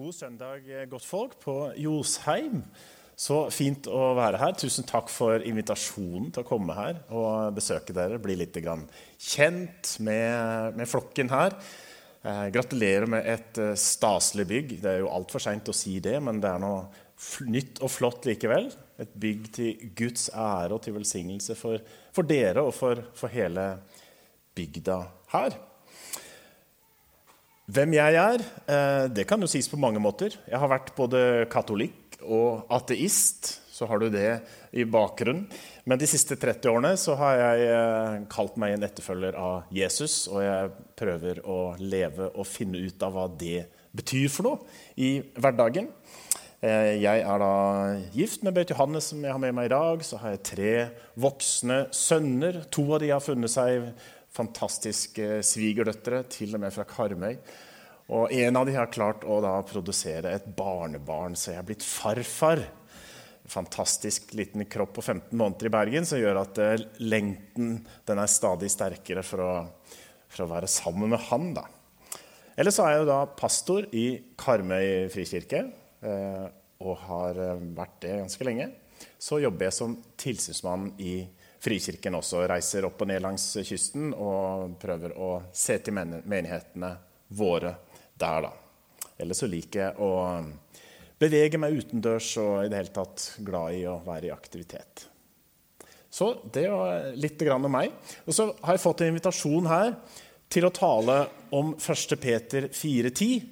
God søndag, godt folk på Josheim. Så fint å være her. Tusen takk for invitasjonen til å komme her og besøke dere. Bli litt kjent med, med flokken her. Eh, gratulerer med et eh, staselig bygg. Det er jo altfor seint å si det, men det er noe nytt og flott likevel. Et bygg til Guds ære og til velsignelse for, for dere og for, for hele bygda her. Hvem jeg er, eh, det kan jo sies på mange måter. Jeg har vært både katolikk og ateist. Så har du det i bakgrunnen. Men de siste 30 årene så har jeg eh, kalt meg en etterfølger av Jesus. Og jeg prøver å leve og finne ut av hva det betyr for noe i hverdagen. Eh, jeg er da gift med Bøyt Johannes, som jeg har med meg i dag. Så har jeg tre voksne sønner. To av de har funnet seg fantastiske svigerdøtre, til og med fra Karmøy. Og en av de har klart å da produsere et barnebarn, så jeg er blitt farfar. Fantastisk liten kropp på 15 måneder i Bergen som gjør at uh, lengten den er stadig sterkere for å, for å være sammen med han. da. Eller så er jeg jo da pastor i Karmøy frikirke uh, og har vært det ganske lenge. Så jobber jeg som tilsynsmann i Frikirken også reiser opp og ned langs kysten og prøver å se til menighetene våre der, da. Eller så liker jeg å bevege meg utendørs og i det hele tatt glad i å være i aktivitet. Så det var litt om meg. Og så har jeg fått en invitasjon her til å tale om 1. Peter 4,10.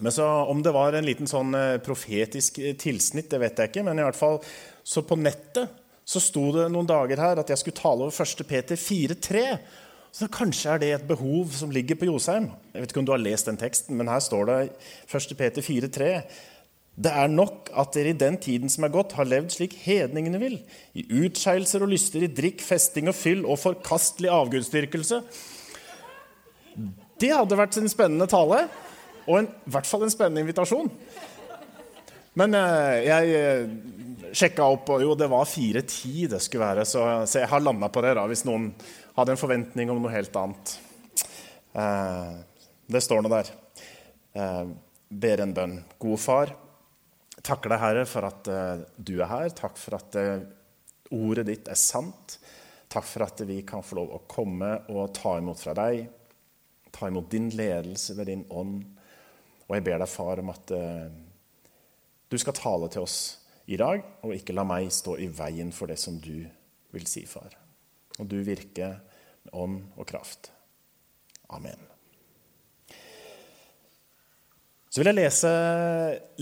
Men så Om det var en liten sånn eh, profetisk tilsnitt, det vet jeg ikke. Men i hvert fall så på nettet så sto det noen dager her at jeg skulle tale over 1. Peter 4,3. Så kanskje er det et behov som ligger på Josheim. Jeg vet ikke om du har lest den teksten, men her står det 1. Peter 4,3. Det er nok at dere i den tiden som er gått, har levd slik hedningene vil, i utskeielser og lyster, i drikk, festing og fyll og forkastelig avgudsdyrkelse. Det hadde vært en spennende tale, og en, i hvert fall en spennende invitasjon. Men eh, jeg eh, sjekka opp, og jo, det var 4-10 det skulle være. Så, så jeg har landa på det, da, hvis noen hadde en forventning om noe helt annet. Eh, det står nå der. Eh, ber en bønn. God far, takker deg, Herre, for at eh, du er her. Takk for at eh, ordet ditt er sant. Takk for at vi kan få lov å komme og ta imot fra deg. Ta imot din ledelse ved din ånd. Og jeg ber deg, far, om at eh, du skal tale til oss i dag, og ikke la meg stå i veien for det som du vil si, far. Og du virker med ånd og kraft. Amen. Så vil jeg lese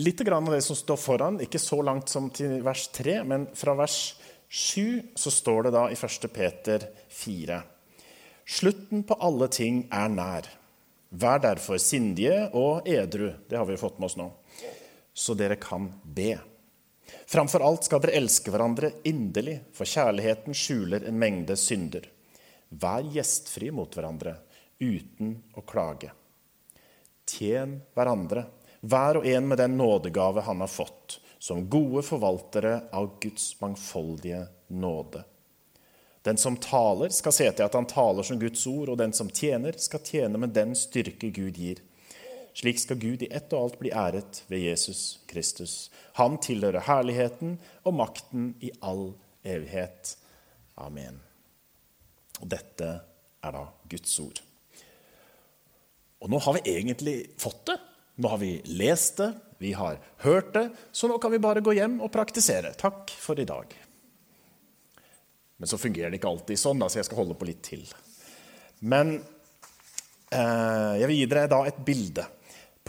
litt av det som står foran, ikke så langt som til vers 3, men fra vers 7 så står det da i 1. Peter 4.: Slutten på alle ting er nær. Vær derfor sindige og edru. Det har vi fått med oss nå. Så dere kan be. Framfor alt skal dere elske hverandre inderlig, for kjærligheten skjuler en mengde synder. Vær gjestfri mot hverandre uten å klage. Tjen hverandre, hver og en med den nådegave han har fått, som gode forvaltere av Guds mangfoldige nåde. Den som taler, skal se til at han taler som Guds ord, og den som tjener, skal tjene med den styrke Gud gir slik skal Gud i ett og alt bli æret ved Jesus Kristus. Han tilhører herligheten og makten i all evighet. Amen. Og dette er da Guds ord. Og nå har vi egentlig fått det. Nå har vi lest det, vi har hørt det, så nå kan vi bare gå hjem og praktisere. Takk for i dag. Men så fungerer det ikke alltid sånn, da, så jeg skal holde på litt til. Men eh, jeg vil gi dere da et bilde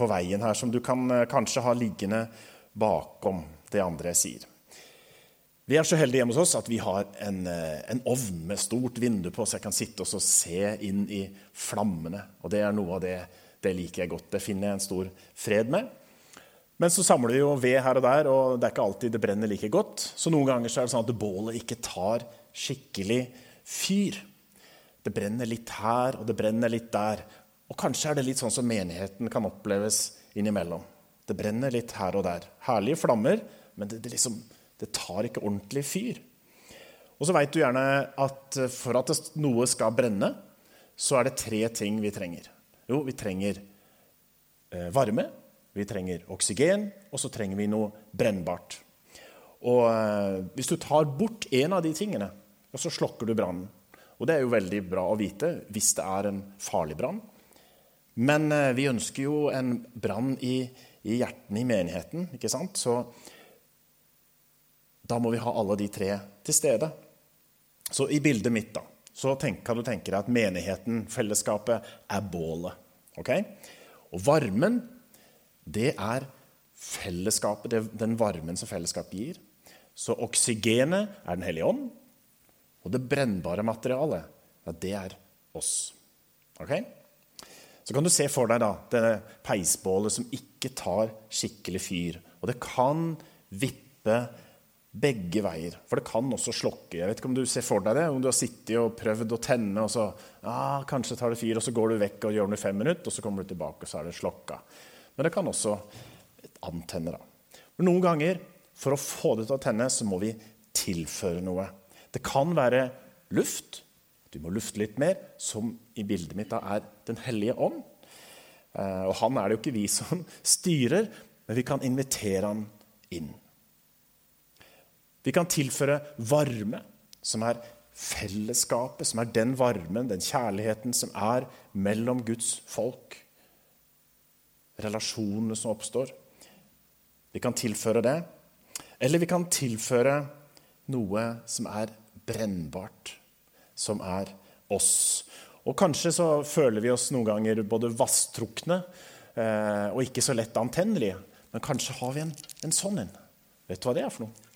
på veien her som du kan eh, kanskje ha liggende bakom det andre jeg sier. Vi er så heldige hjemme hos oss at vi har en, eh, en ovn med stort vindu på, så jeg kan sitte og se inn i flammene. Og det er noe av det, det liker jeg godt. Det finner jeg en stor fred med. Men så samler vi jo ved her og der, og det er ikke alltid det brenner like godt. Så noen ganger så er det sånn at bålet ikke tar skikkelig fyr. Det brenner litt her, og det brenner litt der. Og kanskje er det litt sånn som menigheten kan oppleves innimellom. Det brenner litt her og der. Herlige flammer, men det, det, liksom, det tar ikke ordentlig fyr. Og så veit du gjerne at for at noe skal brenne, så er det tre ting vi trenger. Jo, vi trenger eh, varme, vi trenger oksygen, og så trenger vi noe brennbart. Og eh, Hvis du tar bort en av de tingene, så slokker du brannen. Og det er jo veldig bra å vite hvis det er en farlig brann. Men eh, vi ønsker jo en brann i, i hjertene i menigheten, ikke sant? Så da må vi ha alle de tre til stede. Så i bildet mitt da, så tenk, kan du tenke deg at menigheten, fellesskapet, er bålet. ok? Og varmen, det er fellesskapet, det, den varmen som fellesskapet gir. Så oksygenet er Den hellige ånd, og det brennbare materialet, ja, det er oss. Ok? Så kan du se for deg da, denne peisbålet som ikke tar skikkelig fyr. Og det kan vippe begge veier. For det kan også slokke. Jeg vet ikke om du ser for deg det, om du har sittet og prøvd å tenne, og så ah, kanskje tar det fyr, og så går du vekk og gjør det i fem minutter, og så kommer du tilbake, og så er det slokka. Men det kan også antenne. da. Men noen ganger, for å få det til å tenne, så må vi tilføre noe. Det kan være luft. Du må lufte litt mer, som i bildet mitt da er Den hellige ånd. Eh, og han er det jo ikke vi som styrer, men vi kan invitere han inn. Vi kan tilføre varme, som er fellesskapet, som er den varmen, den kjærligheten som er mellom Guds folk. Relasjonene som oppstår. Vi kan tilføre det. Eller vi kan tilføre noe som er brennbart, som er oss. Og kanskje så føler vi oss noen ganger både vasstrukne eh, og ikke så lett antennelige. Men kanskje har vi en, en sånn en. Vet du hva det er for noe?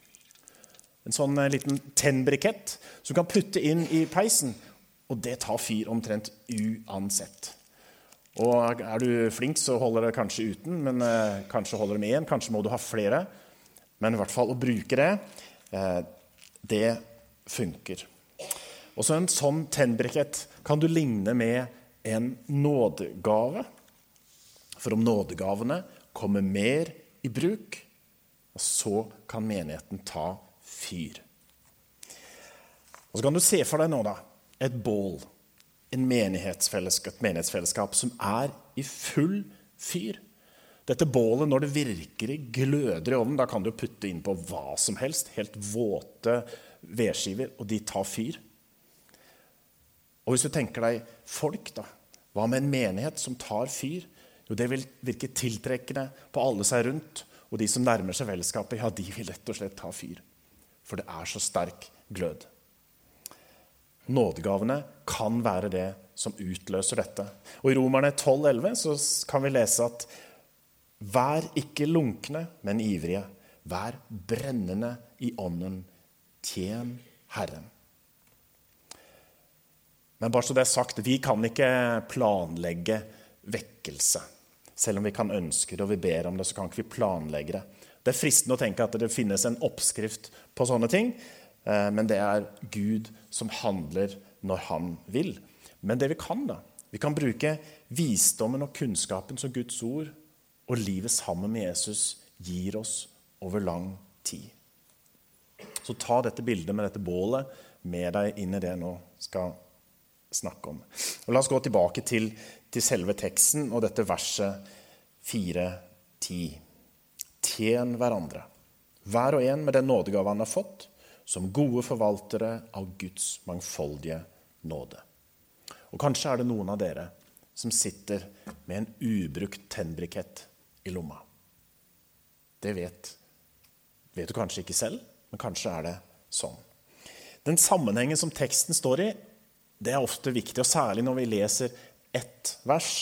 En sånn eh, liten tennbrikett som du kan putte inn i peisen. Og det tar fyr omtrent uansett. Og er du flink, så holder det kanskje uten, men eh, kanskje holder det med én. Kanskje må du ha flere. Men i hvert fall å bruke det, eh, det funker. Og så En sånn tennbrikett kan du ligne med en nådegave. For om nådegavene kommer mer i bruk, så kan menigheten ta fyr. Og Så kan du se for deg nå da, et bål, en menighetsfellesskap, et menighetsfellesskap som er i full fyr. Dette bålet, når det virkelig gløder i ovnen, da kan du putte inn på hva som helst. Helt våte vedskiver, og de tar fyr. Og hvis du tenker deg folk, da. Hva med en menighet som tar fyr? Jo, det vil virke tiltrekkende på alle seg rundt. Og de som nærmer seg fellesskapet, ja, de vil rett og slett ta fyr for det er så sterk glød. Nådegavene kan være det som utløser dette. Og I Romerne 12,11 kan vi lese at Vær ikke lunkne, men ivrige. Vær brennende i ånden. Tjen Herren. Men bare så det er sagt, vi kan ikke planlegge vekkelse. Selv om vi kan ønske det og vi ber om det, så kan ikke vi planlegge det. Det er fristende å tenke at det finnes en oppskrift på sånne ting, eh, men det er Gud som handler når han vil. Men det vi kan, da Vi kan bruke visdommen og kunnskapen som Guds ord og livet sammen med Jesus gir oss over lang tid. Så ta dette bildet med dette bålet med deg inn i det nå skal snakke om. Og la oss gå tilbake til, til selve teksten og dette verset 4.10. Tjen hverandre, hver og en med den nådegave han har fått, som gode forvaltere av Guds mangfoldige nåde. Og kanskje er det noen av dere som sitter med en ubrukt tennbrikett i lomma. Det vet, vet du kanskje ikke selv, men kanskje er det sånn. Den sammenhengen som teksten står i, det er ofte viktig, og særlig når vi leser ett vers.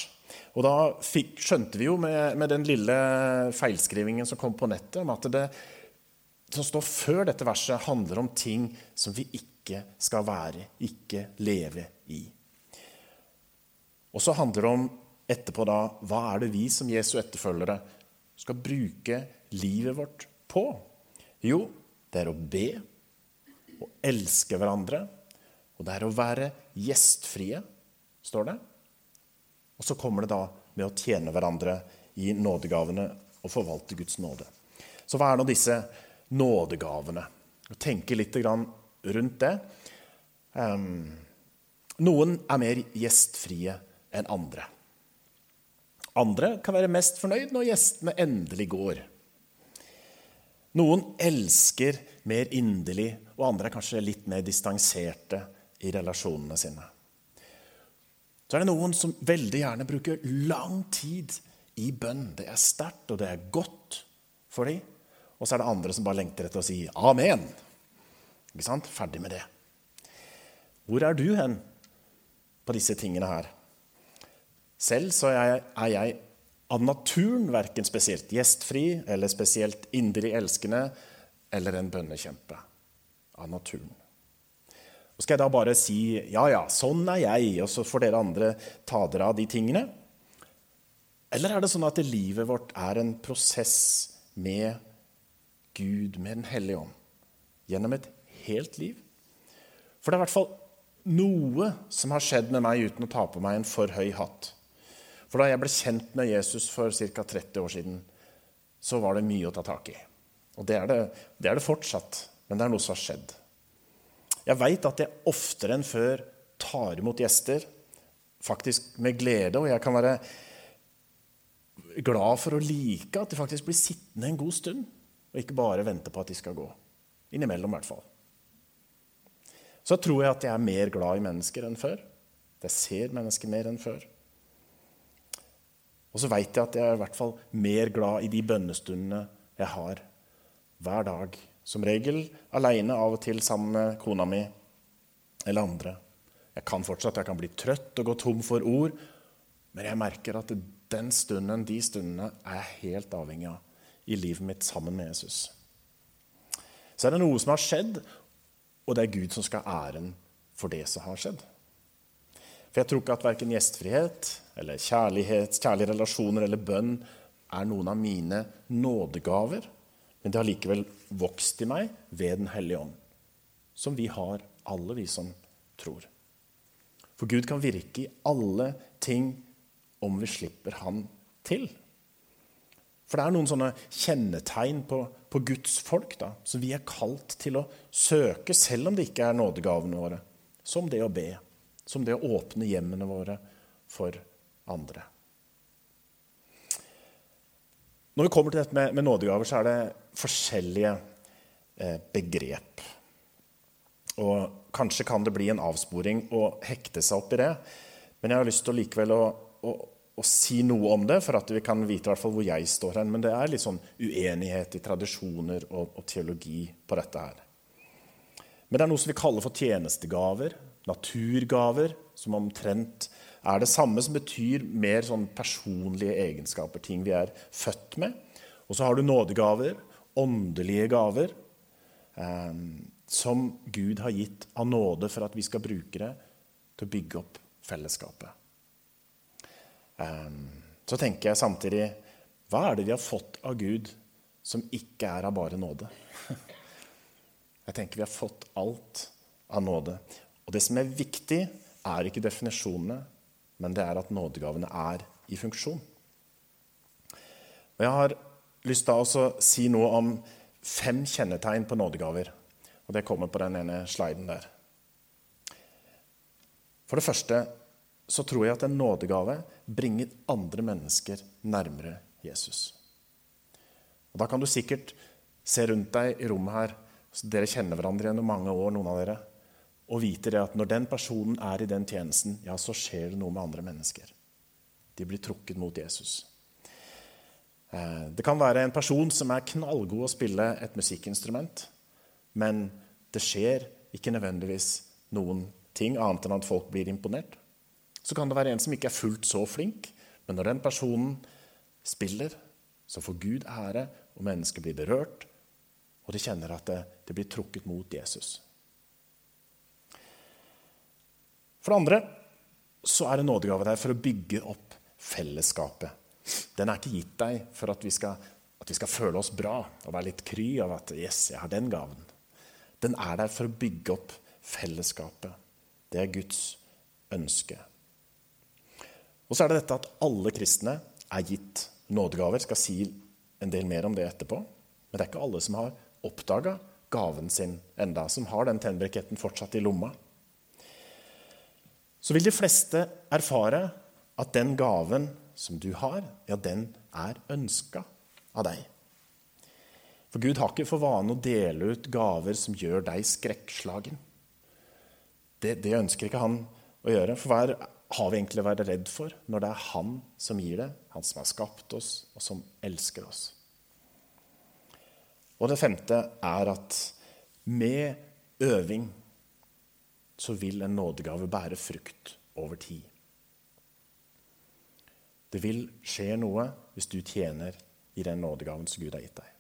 Og da fikk, skjønte vi jo med, med, den lille feilskrivingen som kom på nettet, om at det som står før dette verset, handler om ting som vi ikke skal være, ikke leve i. Og så handler det om etterpå da hva er det vi som Jesu etterfølgere skal bruke livet vårt på? Jo, det er å be, å elske hverandre, og det er å være gjestfrie, står det. Og så kommer det da med å tjene hverandre i nådegavene og forvalte Guds nåde. Så hva er nå disse nådegavene? Tenke litt rundt det. Um, noen er mer gjestfrie enn andre. Andre kan være mest fornøyd når gjestene endelig går. Noen elsker mer inderlig, og andre er kanskje litt mer distanserte i relasjonene sine. Så er det noen som veldig gjerne bruker lang tid i bønn. Det er sterkt, og det er godt for dem. Og så er det andre som bare lengter etter å si amen. Ikke sant? Ferdig med det. Hvor er du hen på disse tingene her? Selv så er jeg, av naturen verken spesielt gjestfri eller spesielt inderlig elskende eller en bønnekjempe. Av naturen. Skal jeg da bare si ja, ja, sånn er jeg, og så får dere andre ta dere av de tingene? Eller er det sånn at livet vårt er en prosess med Gud, med Den hellige ånd, gjennom et helt liv? For det er i hvert fall noe som har skjedd med meg uten å ta på meg en for høy hatt. For da jeg ble kjent med Jesus for ca. 30 år siden, så var det mye å ta tak i. Og det er det, det er det, fortsatt, men det er noe som har skjedd. Jeg veit at jeg oftere enn før tar imot gjester, faktisk med glede, og jeg kan være glad for å like at de faktisk blir sittende en god stund, og ikke bare vente på at de skal gå. Innimellom, i hvert fall. Så tror jeg at jeg er mer glad i mennesker enn før. Jeg ser mennesker mer enn før. Og så veit jeg at jeg er i hvert fall mer glad i de bønnestundene jeg har hver dag. Som regel aleine, av og til sammen med kona mi eller andre. Jeg kan fortsatt jeg kan bli trøtt og gå tom for ord, men jeg merker at den stunden, de stundene er jeg helt avhengig av i livet mitt sammen med Jesus. Så er det noe som har skjedd, og det er Gud som skal ha æren for det som har skjedd. For jeg tror ikke at verken gjestfrihet eller kjærlighet, kjærlige relasjoner eller bønn er noen av mine nådegaver, men det har likevel vokst i meg ved Den hellige ånd, som vi har, alle vi som tror. For Gud kan virke i alle ting om vi slipper Han til. For det er noen sånne kjennetegn på, på Guds folk da, som vi er kalt til å søke, selv om det ikke er nådegavene våre. Som det å be, som det å åpne hjemmene våre for andre. Når vi kommer til dette med, med nådegaver, så er det forskjellige eh, begrep. Og kanskje kan det bli en avsporing å hekte seg opp i det. Men jeg har lyst til likevel å, å, å si noe om det, for at vi kan vite hvor jeg står hen. Men det er litt sånn uenighet i tradisjoner og, og teologi på dette her. Men det er noe som vi kaller for tjenestegaver, naturgaver, som omtrent er det samme, som betyr mer sånn personlige egenskaper, ting vi er født med. Og så har du nådegaver, åndelige gaver, eh, som Gud har gitt av nåde for at vi skal bruke det til å bygge opp fellesskapet. Eh, så tenker jeg samtidig hva er det vi har fått av Gud som ikke er av bare nåde? Jeg tenker vi har fått alt av nåde. Og det som er viktig, er ikke definisjonene, men det er at nådegavene er i funksjon. Og Jeg har lyst til å si noe om fem kjennetegn på nådegaver. Og Det kommer på den ene sliden der. For det første så tror jeg at en nådegave bringer andre mennesker nærmere Jesus. Og Da kan du sikkert se rundt deg i rommet her. Så dere kjenner hverandre gjennom mange år, noen av dere og vite det at når den personen er i den tjenesten, ja, så skjer det noe med andre mennesker. De blir trukket mot Jesus. Eh, det kan være en person som er knallgod å spille et musikkinstrument, men det skjer ikke nødvendigvis noen ting annet enn at folk blir imponert. Så kan det være en som ikke er fullt så flink, men når den personen spiller, så får Gud ære, og mennesket blir berørt, og de kjenner at det, det blir trukket mot Jesus. For det andre så er det nådegave der for å bygge opp fellesskapet. Den er ikke gitt deg for at vi, skal, at vi skal føle oss bra og være litt kry av at 'yes, jeg har den gaven'. Den er der for å bygge opp fellesskapet. Det er Guds ønske. Og så er det dette at alle kristne er gitt nådegaver. Jeg skal si en del mer om det etterpå. Men det er ikke alle som har oppdaga gaven sin enda, som har den tennbriketten fortsatt i lomma så vil de fleste erfare at den gaven som du har, ja, den er ønska av deg. For Gud har ikke for vane å dele ut gaver som gjør deg skrekkslagen. Det, det ønsker ikke han å gjøre. For hva har vi egentlig å være redd for når det er han som gir det, han som har skapt oss, og som elsker oss? Og det femte er at med øving så vil en nådegave bære frukt over tid. Det vil skje noe hvis du tjener i den nådegaven som Gud har gitt deg.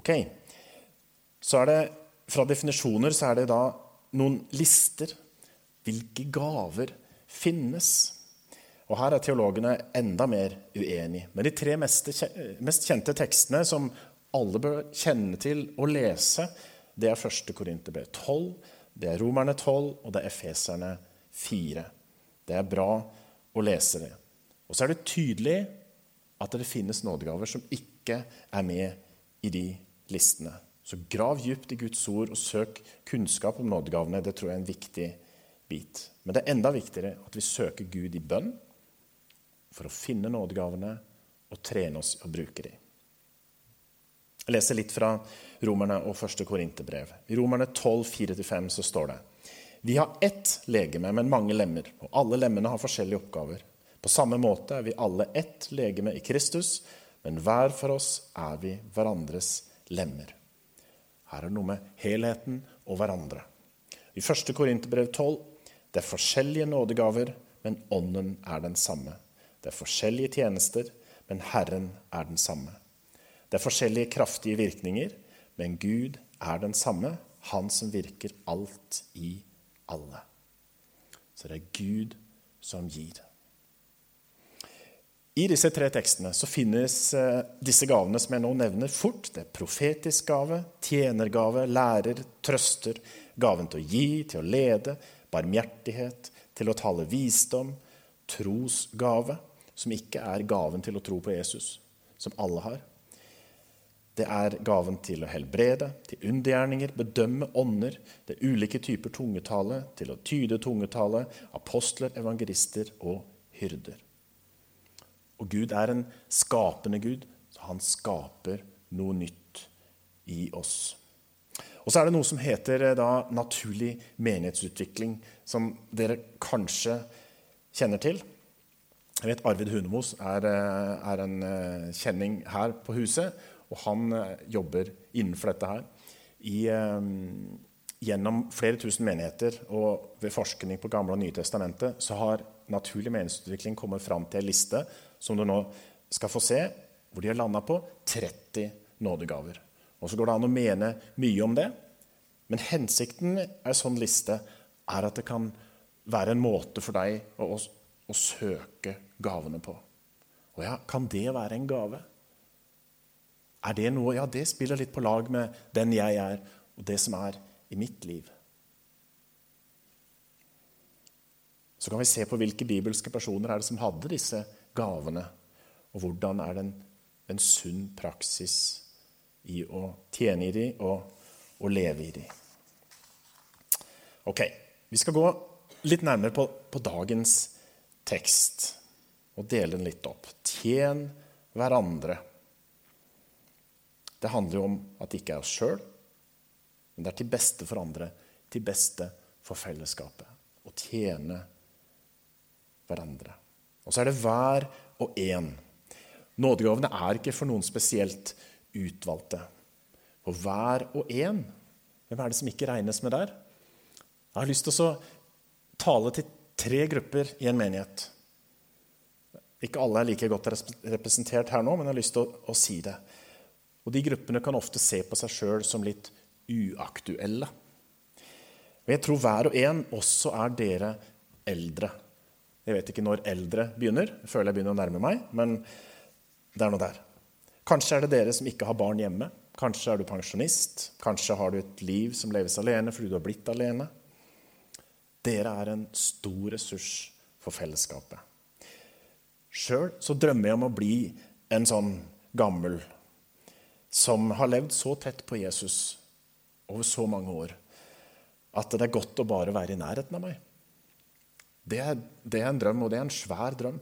Ok, så er det Fra definisjoner så er det da noen lister. Hvilke gaver finnes? Og Her er teologene enda mer uenige. Men de tre mest, kjente tekstene som alle bør kjenne til og lese, det er 1. Korinterbrev 12, det er Romerne 12, og det er Efeserne 4. Det er bra å lese det. Og så er det tydelig at det finnes nådegaver som ikke er med i de listene. Så grav dypt i Guds ord og søk kunnskap om nådegavene. Det tror jeg er en viktig bit. Men det er enda viktigere at vi søker Gud i bønn for å finne nådegavene og trene oss i å bruke dem. Jeg leser litt fra Romerne og første Korinterbrev. I Romerne 12, 4-5 så står det Vi har ett legeme, men mange lemmer, og alle lemmene har forskjellige oppgaver. På samme måte er vi alle ett legeme i Kristus, men hver for oss er vi hverandres lemmer. Her er det noe med helheten og hverandre. I 1. Korinterbrev 12 det er forskjellige nådegaver, men ånden er den samme. Det er forskjellige tjenester, men Herren er den samme. Det er forskjellige kraftige virkninger, men Gud er den samme, han som virker alt i alle. Så det er Gud som gir. I disse tre tekstene så finnes eh, disse gavene som jeg nå nevner, fort. Det er profetisk gave, tjenergave, lærer, trøster, gaven til å gi, til å lede, barmhjertighet, til å tale visdom, trosgave, som ikke er gaven til å tro på Jesus, som alle har. Det er gaven til å helbrede, til undergjerninger, bedømme ånder, det er ulike typer tungetale, til å tyde tungetale, apostler, evangelister og hyrder. Og Gud er en skapende Gud, så han skaper noe nytt i oss. Og så er det noe som heter eh, da, naturlig menighetsutvikling, som dere kanskje kjenner til. Jeg vet Arvid Hunemos er, eh, er en eh, kjenning her på huset. Og han eh, jobber innenfor dette her. I, um, gjennom flere tusen menigheter og ved forskning på Gamle og Nye testamentet så har naturlig meningsutvikling kommet fram til en liste som du nå skal få se, hvor de har landa på 30 nådegaver. Og Så går det an å mene mye om det, men hensikten med en sånn liste er at det kan være en måte for deg å, å, å søke gavene på. Og ja, kan det være en gave? Er det noe Ja, det spiller litt på lag med den jeg er, og det som er i mitt liv. Så kan vi se på hvilke bibelske personer er det som hadde disse gavene, og hvordan er det en, en sunn praksis i å tjene i de og, og leve i de. Ok, vi skal gå litt nærmere på, på dagens tekst og dele den litt opp. Tjen hverandre. Det handler jo om at det ikke er oss sjøl, men det er til beste for andre, til beste for fellesskapet. Å tjene hverandre. Og så er det hver og en. Nådegavene er ikke for noen spesielt utvalgte. Og hver og en, hvem er det som ikke regnes med der? Jeg har lyst til å tale til tre grupper i en menighet. Ikke alle er like godt representert her nå, men jeg har lyst til å, å si det. Og de gruppene kan ofte se på seg sjøl som litt uaktuelle. Og jeg tror hver og en også er dere eldre. Jeg vet ikke når eldre begynner. Jeg føler jeg begynner å nærme meg, men det er noe der. Kanskje er det dere som ikke har barn hjemme. Kanskje er du pensjonist. Kanskje har du et liv som leves alene fordi du har blitt alene. Dere er en stor ressurs for fellesskapet. Sjøl så drømmer jeg om å bli en sånn gammel som har levd så tett på Jesus over så mange år at det er godt å bare være i nærheten av meg. Det er, det er, en drøm, og det er en svær drøm.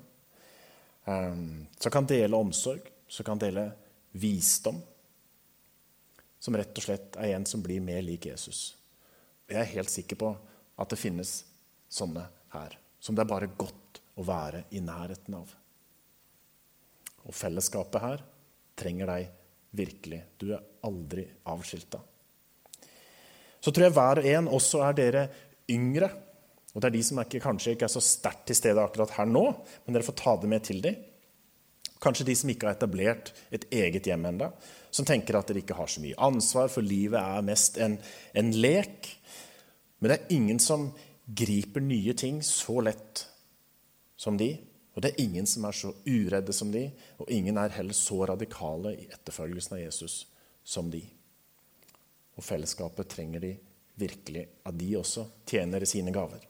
Um, som kan dele omsorg, som kan dele visdom. Som rett og slett er en som blir mer lik Jesus. Jeg er helt sikker på at det finnes sånne her, som det er bare godt å være i nærheten av. Og fellesskapet her trenger deg virkelig. Du er aldri avskilta. Så tror jeg hver og en også er dere yngre. Og det er de som ikke, kanskje ikke er så sterkt til stede akkurat her nå, men dere får ta det med til dem. Kanskje de som ikke har etablert et eget hjem ennå, som tenker at dere ikke har så mye ansvar, for livet er mest en, en lek. Men det er ingen som griper nye ting så lett som de. Og det er ingen som er så uredde som de, og ingen er heller så radikale i etterfølgelsen av Jesus som de. Og fellesskapet trenger de virkelig at de også tjener sine gaver.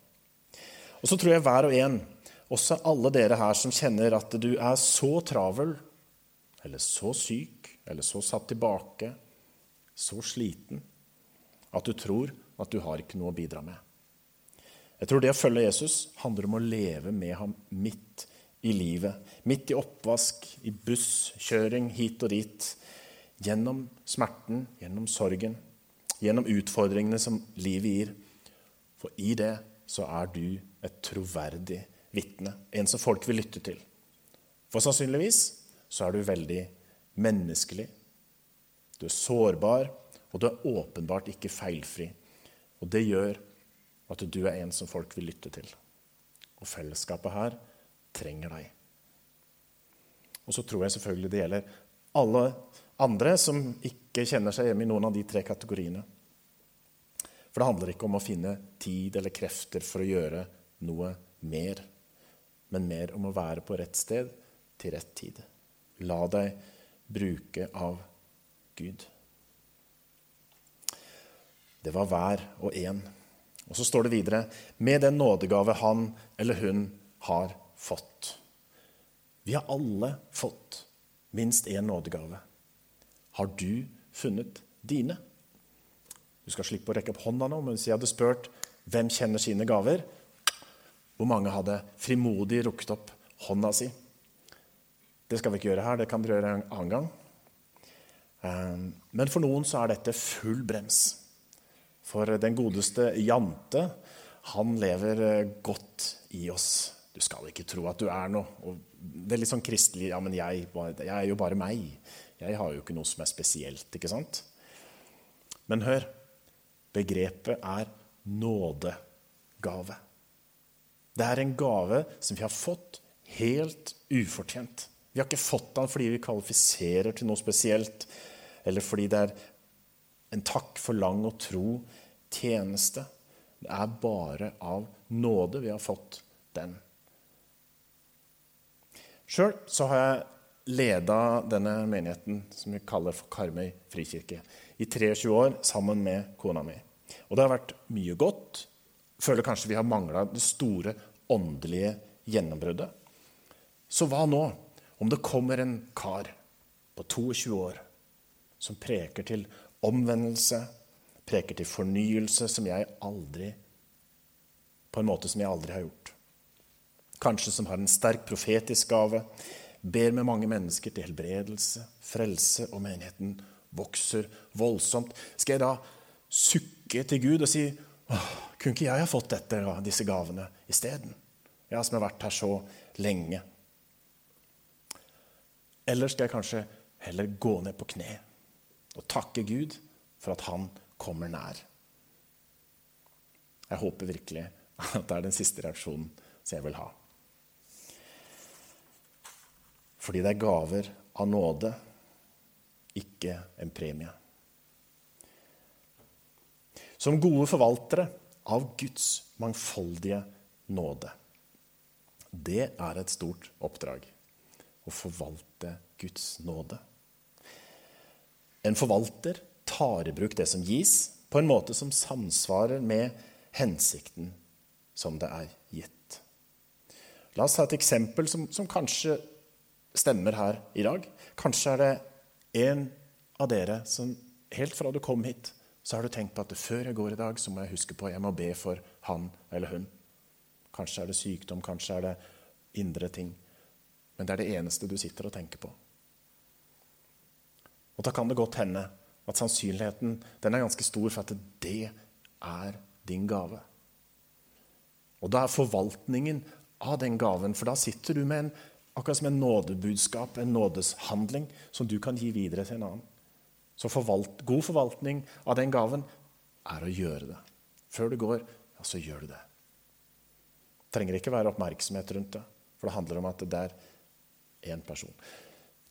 Og så tror jeg hver og en, også alle dere her som kjenner at du er så travel, eller så syk, eller så satt tilbake, så sliten, at du tror at du har ikke noe å bidra med. Jeg tror det å følge Jesus handler om å leve med ham midt i livet. Midt i oppvask, i busskjøring hit og dit. Gjennom smerten, gjennom sorgen gjennom utfordringene som livet gir. For i det så er du et troverdig vitne, en som folk vil lytte til. For sannsynligvis så er du veldig menneskelig. Du er sårbar, og du er åpenbart ikke feilfri. Og det gjør at du er en som folk vil lytte til. Og fellesskapet her trenger deg. Og så tror jeg selvfølgelig det gjelder alle andre som ikke kjenner seg hjemme i noen av de tre kategoriene. For det handler ikke om å finne tid eller krefter for å gjøre noe mer, men mer om å være på rett sted til rett tid. La deg bruke av Gud. Det var hver og en. Og så står det videre med den nådegave han eller hun har fått. Vi har alle fått minst én nådegave. Har du funnet dine? Du skal slippe å rekke opp hånda nå, men hvis jeg hadde spurt hvem kjenner sine gaver, hvor mange hadde frimodig rukket opp hånda si? Det skal vi ikke gjøre her, det kan dere gjøre en annen gang. Ehm, men for noen så er dette full brems. For den godeste Jante, han lever eh, godt i oss. Du skal ikke tro at du er noe. Og det er litt sånn kristelig Ja, men jeg, jeg er jo bare meg. Jeg har jo ikke noe som er spesielt, ikke sant? Men hør. Begrepet er nådegave. Det er en gave som vi har fått helt ufortjent. Vi har ikke fått den fordi vi kvalifiserer til noe spesielt, eller fordi det er en takk for lang og tro tjeneste. Det er bare av nåde vi har fått den. Sjøl har jeg leda denne menigheten som vi kaller for Karmøy frikirke, i 23 år sammen med kona mi. Og det har vært mye godt. Føler kanskje vi har mangla det store åndelige gjennombruddet. Så hva nå om det kommer en kar på 22 år som preker til omvendelse, preker til fornyelse, som jeg aldri På en måte som jeg aldri har gjort. Kanskje som har en sterk profetisk gave, ber med mange mennesker til helbredelse, frelse, og menigheten vokser voldsomt. Skal jeg da sukke til Gud og si kunne ikke jeg ha fått dette, disse gavene isteden? Jeg som har vært her så lenge. Eller skal jeg kanskje heller gå ned på kne og takke Gud for at han kommer nær? Jeg håper virkelig at det er den siste reaksjonen som jeg vil ha. Fordi det er gaver av nåde, ikke en premie. Som gode forvaltere av Guds mangfoldige nåde. Det er et stort oppdrag å forvalte Guds nåde. En forvalter tar i bruk det som gis, på en måte som samsvarer med hensikten som det er gitt. La oss ta et eksempel som, som kanskje stemmer her i dag. Kanskje er det en av dere som helt fra du kom hit, så har du tenkt på at før jeg går i dag, så må jeg huske på jeg må be for han eller hun. Kanskje er det sykdom, kanskje er det indre ting. Men det er det eneste du sitter og tenker på. Og da kan det godt hende at sannsynligheten den er ganske stor for at det er din gave. Og da er forvaltningen av den gaven, for da sitter du med en, akkurat som en nådebudskap, en nådeshandling, som du kan gi videre til en annen. Så forvalt, god forvaltning av den gaven er å gjøre det. Før du går, ja, så gjør du det. Trenger ikke være oppmerksomhet rundt det, for det handler om at det er én person.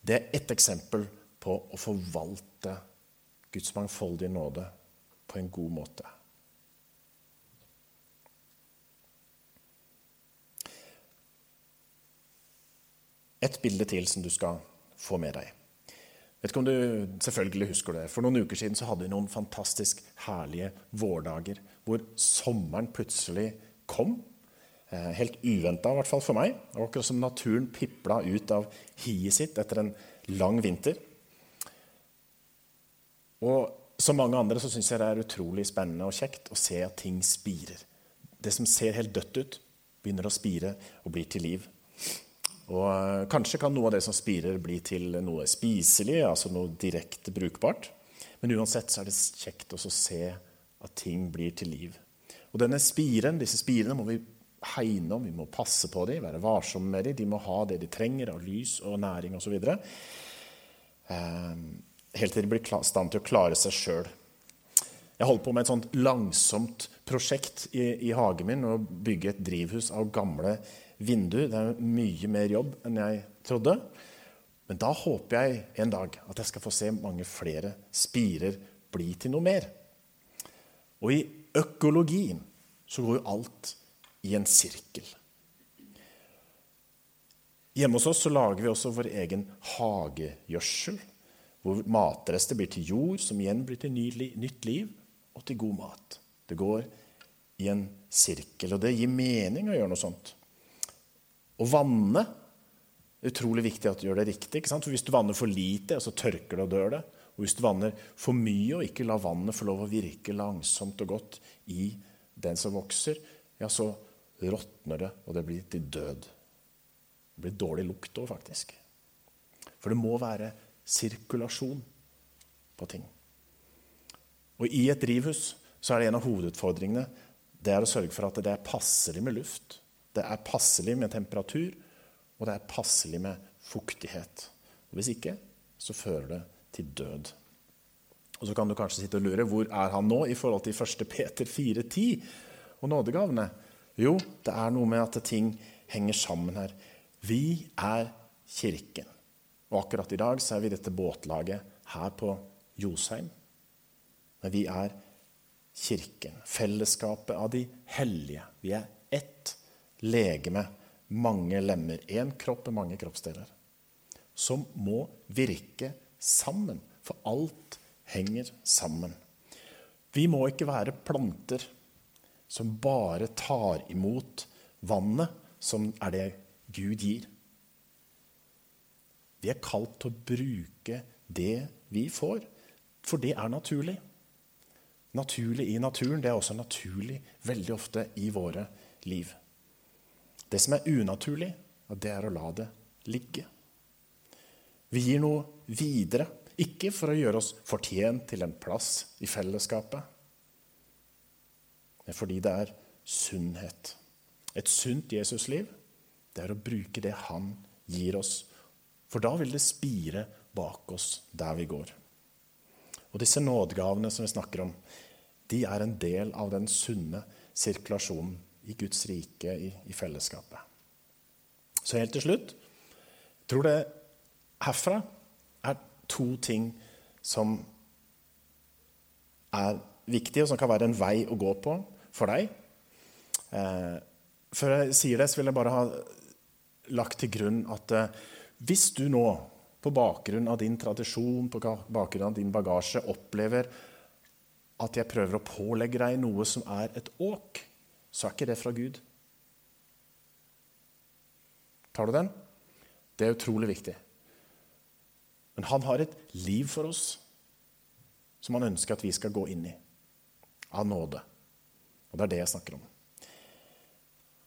Det er ett eksempel på å forvalte Guds mangfoldige nåde på en god måte. Et bilde til som du skal få med deg. Vet ikke om du selvfølgelig husker det. For noen uker siden så hadde vi noen fantastisk herlige vårdager hvor sommeren plutselig kom. Eh, helt uventa, i hvert fall for meg. Det var akkurat som naturen pipla ut av hiet sitt etter en lang vinter. Og som mange andre så syns jeg det er utrolig spennende og kjekt å se at ting spirer. Det som ser helt dødt ut, begynner å spire og blir til liv. Og eh, Kanskje kan noe av det som spirer, bli til noe spiselig, altså noe direkte brukbart. Men uansett så er det kjekt å se at ting blir til liv. Og denne spiren, Disse spirene må vi hegne om, vi må passe på dem, være varsomme med dem. De må ha det de trenger av lys og næring osv. Eh, helt til de blir i stand til å klare seg sjøl. Jeg holdt på med et sånt langsomt prosjekt i, i hagen min, å bygge et drivhus av gamle vindu. Det er mye mer jobb enn jeg trodde. Men da håper jeg en dag at jeg skal få se mange flere spirer bli til noe mer. Og i økologien så går jo alt i en sirkel. Hjemme hos oss så lager vi også vår egen hagegjødsel. Hvor matrester blir til jord, som igjen blir til nytt liv og til god mat. Det går i en sirkel, og det gir mening å gjøre noe sånt. Å vanne er utrolig viktig at du gjør det riktig. ikke sant? For Hvis du vanner for lite, så tørker det og dør det. Og hvis du vanner for mye og ikke lar vannet få lov å virke langsomt og godt i den som vokser, ja, så råtner det, og det blir til død. Det blir dårlig lukt òg, faktisk. For det må være sirkulasjon på ting. Og i et drivhus så er det en av hovedutfordringene det er å sørge for at det er passelig med luft. Det er passelig med temperatur, og det er passelig med fuktighet. Og hvis ikke, så fører det til død. Og Så kan du kanskje sitte og lure hvor er han nå i forhold til 1. Peter 4,10 og nådegavene. Jo, det er noe med at ting henger sammen her. Vi er kirken. Og akkurat i dag så er vi dette båtlaget her på Josheim. Men vi er kirken. Fellesskapet av de hellige. Vi er ett legeme, mange lemmer, én kropp med mange kroppsdeler, som må virke sammen. For alt henger sammen. Vi må ikke være planter som bare tar imot vannet, som er det Gud gir. Vi er kalt til å bruke det vi får, for det er naturlig. Naturlig i naturen, det er også naturlig veldig ofte i våre liv. Det som er unaturlig, det er å la det ligge. Vi gir noe videre, ikke for å gjøre oss fortjent til en plass i fellesskapet, men fordi det er sunnhet. Et sunt Jesusliv, det er å bruke det han gir oss. For da vil det spire bak oss der vi går. Og disse nådegavene som vi snakker om, de er en del av den sunne sirkulasjonen i Guds rike, i, i fellesskapet. Så helt til slutt jeg tror det herfra er to ting som er viktige, og som kan være en vei å gå på for deg. Eh, før jeg sier det, så vil jeg bare ha lagt til grunn at eh, hvis du nå, på bakgrunn av din tradisjon, på bakgrunn av din bagasje, opplever at jeg prøver å pålegge deg noe som er et åk, så er ikke det fra Gud. Tar du den? Det er utrolig viktig. Men han har et liv for oss som han ønsker at vi skal gå inn i. Av nåde. Og det er det jeg snakker om.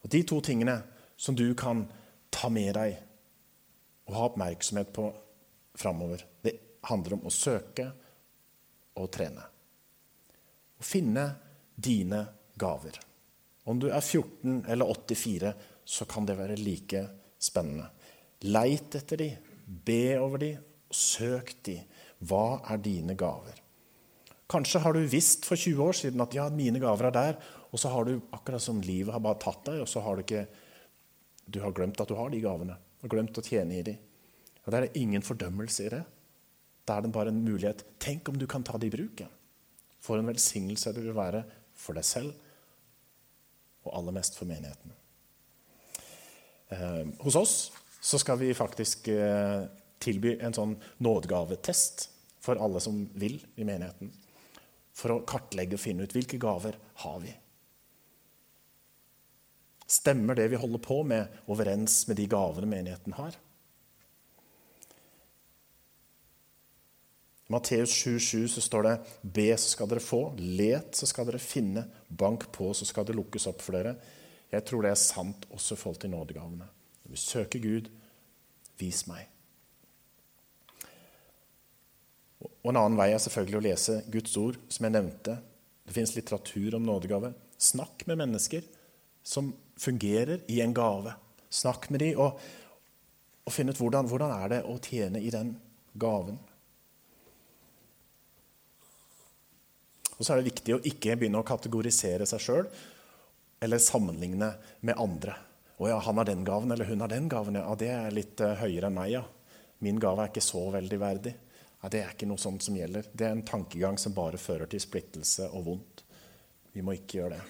Og De to tingene som du kan ta med deg og ha oppmerksomhet på framover, det handler om å søke og trene. Å finne dine gaver. Om du er 14 eller 84, så kan det være like spennende. Leit etter de, be over de, søk de. Hva er dine gaver? Kanskje har du visst for 20 år siden at ja, mine gaver er der, og så har du akkurat som livet har bare tatt deg, og så har du ikke du har glemt at du har de gavene, og glemt å tjene i de. Og Det er ingen fordømmelse i det. Da er det bare en mulighet. Tenk om du kan ta det i bruk. For en velsignelse det vil være for deg selv, og aller mest for menigheten. Eh, hos oss så skal vi faktisk eh, tilby en sånn nådegavetest for alle som vil i menigheten. For å kartlegge og finne ut hvilke gaver har vi. Stemmer det vi holder på med, overens med de gavene menigheten har? Matteus 7,7 så står det Be, så skal dere få. Let, så skal dere finne. Bank på, så skal det lukkes opp for dere. Jeg tror det er sant også i forhold til nådegavene. Når vi søker Gud, vis meg. Og En annen vei er selvfølgelig å lese Guds ord, som jeg nevnte. Det fins litteratur om nådegave. Snakk med mennesker som fungerer i en gave. Snakk med dem og, og finn ut hvordan, hvordan er det å tjene i den gaven. Og så er det viktig å ikke begynne å kategorisere seg sjøl eller sammenligne med andre. 'Å ja, han har den gaven, eller hun har den gaven.' Ja, det er litt uh, høyere enn meg, ja. Min gave er ikke så veldig verdig. Ja, det er ikke noe sånt som gjelder. Det er en tankegang som bare fører til splittelse og vondt. Vi må ikke gjøre det.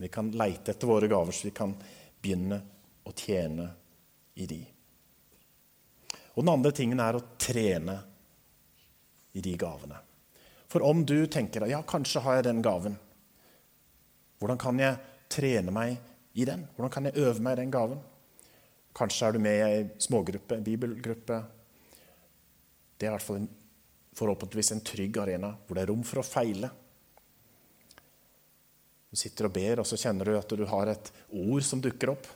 Vi kan leite etter våre gaver, så vi kan begynne å tjene i de. Og Den andre tingen er å trene i de gavene. For om du tenker ja, kanskje har jeg den gaven, hvordan kan jeg trene meg i den? Hvordan kan jeg øve meg i den gaven? Kanskje er du med i ei smågruppe, en bibelgruppe. Det er i hvert fall en, forhåpentligvis en trygg arena hvor det er rom for å feile. Du sitter og ber, og så kjenner du at du har et ord som dukker opp.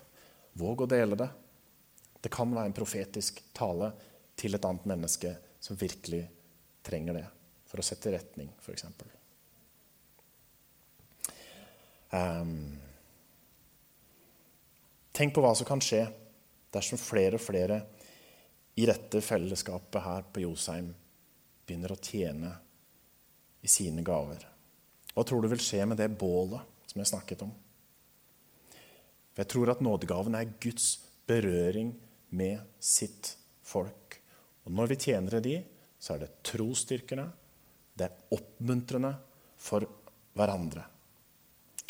Våg å dele det. Det kan være en profetisk tale til et annet menneske som virkelig trenger det, for å sette retning, f.eks. Um, ehm, tenk på hva som kan skje dersom flere og flere i dette fellesskapet her på Josheim begynner å tjene i sine gaver. Hva tror du vil skje med det bålet som jeg snakket om? For Jeg tror at nådegaven er Guds berøring med sitt folk. Og når vi tjener de, så er det trosstyrkende, det er oppmuntrende for hverandre.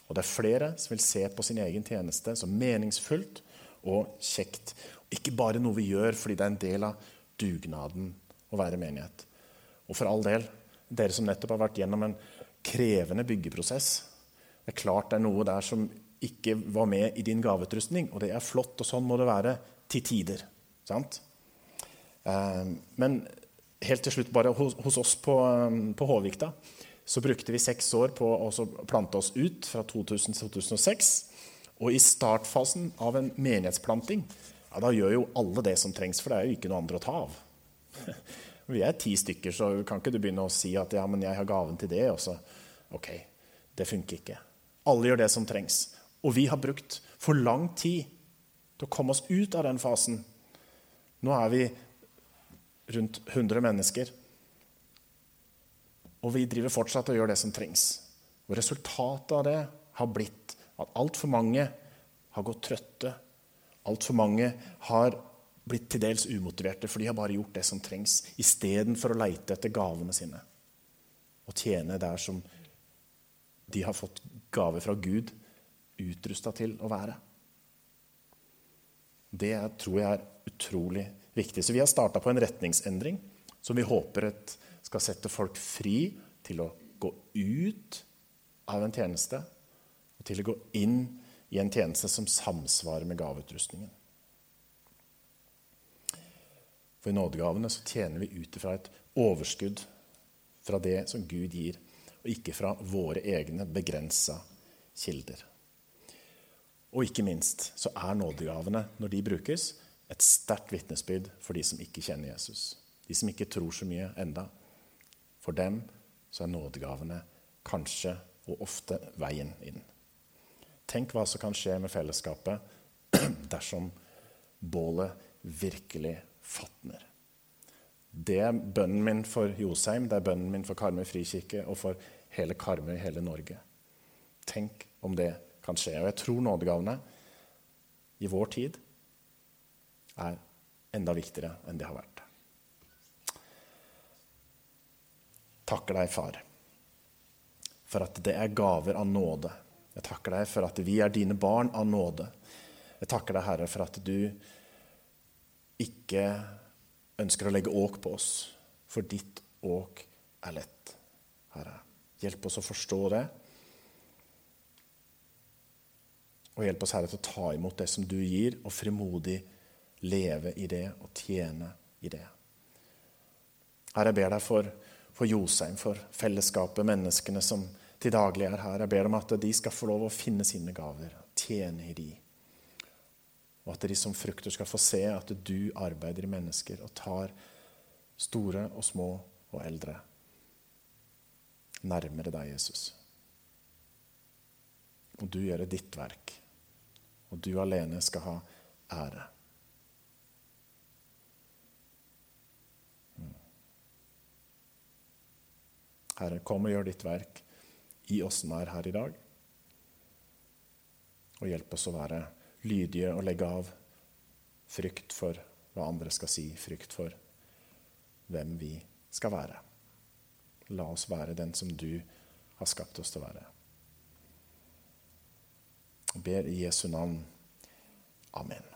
Og det er flere som vil se på sin egen tjeneste som meningsfullt og kjekt. Ikke bare noe vi gjør fordi det er en del av dugnaden å være menighet. Og for all del, dere som nettopp har vært gjennom en krevende byggeprosess. Det er klart det er noe der som ikke var med i din gaveutrustning, og det er flott, og sånn må det være til tider. Sant? Ehm, men helt til slutt, bare hos, oss på, ehm, på Håvikta, så brukte vi seks år på å plante oss ut fra 2000 til 2006. Og i startfasen av en menighetsplanting ja, da gjør jo alle det som trengs, for det er jo ikke noe andre å ta av. Vi er ti stykker, så kan ikke du begynne å si at ja, men jeg har gaven til det. Og så, ok, det funker ikke. Alle gjør det som trengs. Og vi har brukt for lang tid til å komme oss ut av den fasen. Nå er vi rundt 100 mennesker. Og vi driver fortsatt og gjør det som trengs. Og resultatet av det har blitt at altfor mange har gått trøtte. Altfor mange har blitt til dels umotiverte, for de har bare gjort det som trengs, istedenfor å leite etter gavene sine og tjene der som de har fått gave fra Gud, utrusta til å være. Det tror jeg er utrolig viktig. Så vi har starta på en retningsendring som vi håper skal sette folk fri til å gå ut av en tjeneste og til å gå inn i en tjeneste som samsvarer med gaveutrustningen. For i nådegavene så tjener vi ut ifra et overskudd fra det som Gud gir, og ikke fra våre egne begrensa kilder. Og ikke minst så er nådegavene, når de brukes, et sterkt vitnesbyrd for de som ikke kjenner Jesus. De som ikke tror så mye enda. For dem så er nådegavene kanskje og ofte veien inn. Tenk hva som kan skje med fellesskapet dersom bålet virkelig fatner. Det er bønnen min for Josheim, det er bønnen min for Karmøy frikirke og for hele Karmøy, hele Norge. Tenk om det kan skje. Og jeg tror nådegavene i vår tid er enda viktigere enn det har vært. Takker deg, far, for at det er gaver av nåde. Jeg takker deg for at vi er dine barn av nåde. Jeg takker deg, Herre, for at du ikke ønsker å legge åk på oss, for ditt åk er lett, Herre. Hjelp oss å forstå det. Og hjelp oss, Herre, til å ta imot det som du gir, og frimodig leve i det og tjene i det. Herre, jeg ber deg for, for Josheim, for fellesskapet, menneskene som til daglig er her. Jeg ber om at de skal få lov å finne sine gaver, tjene i de. Og at de som frukter skal få se at du arbeider i mennesker og tar store og små og eldre nærmere deg, Jesus. Og du gjør ditt verk, og du alene skal ha ære. Herre, kom og gjør ditt verk i oss som er her i dag. Og hjelp oss å være lydige og legge av frykt for hva andre skal si, frykt for hvem vi skal være. La oss være den som du har skapt oss til å være. Jeg ber i Jesu navn. Amen.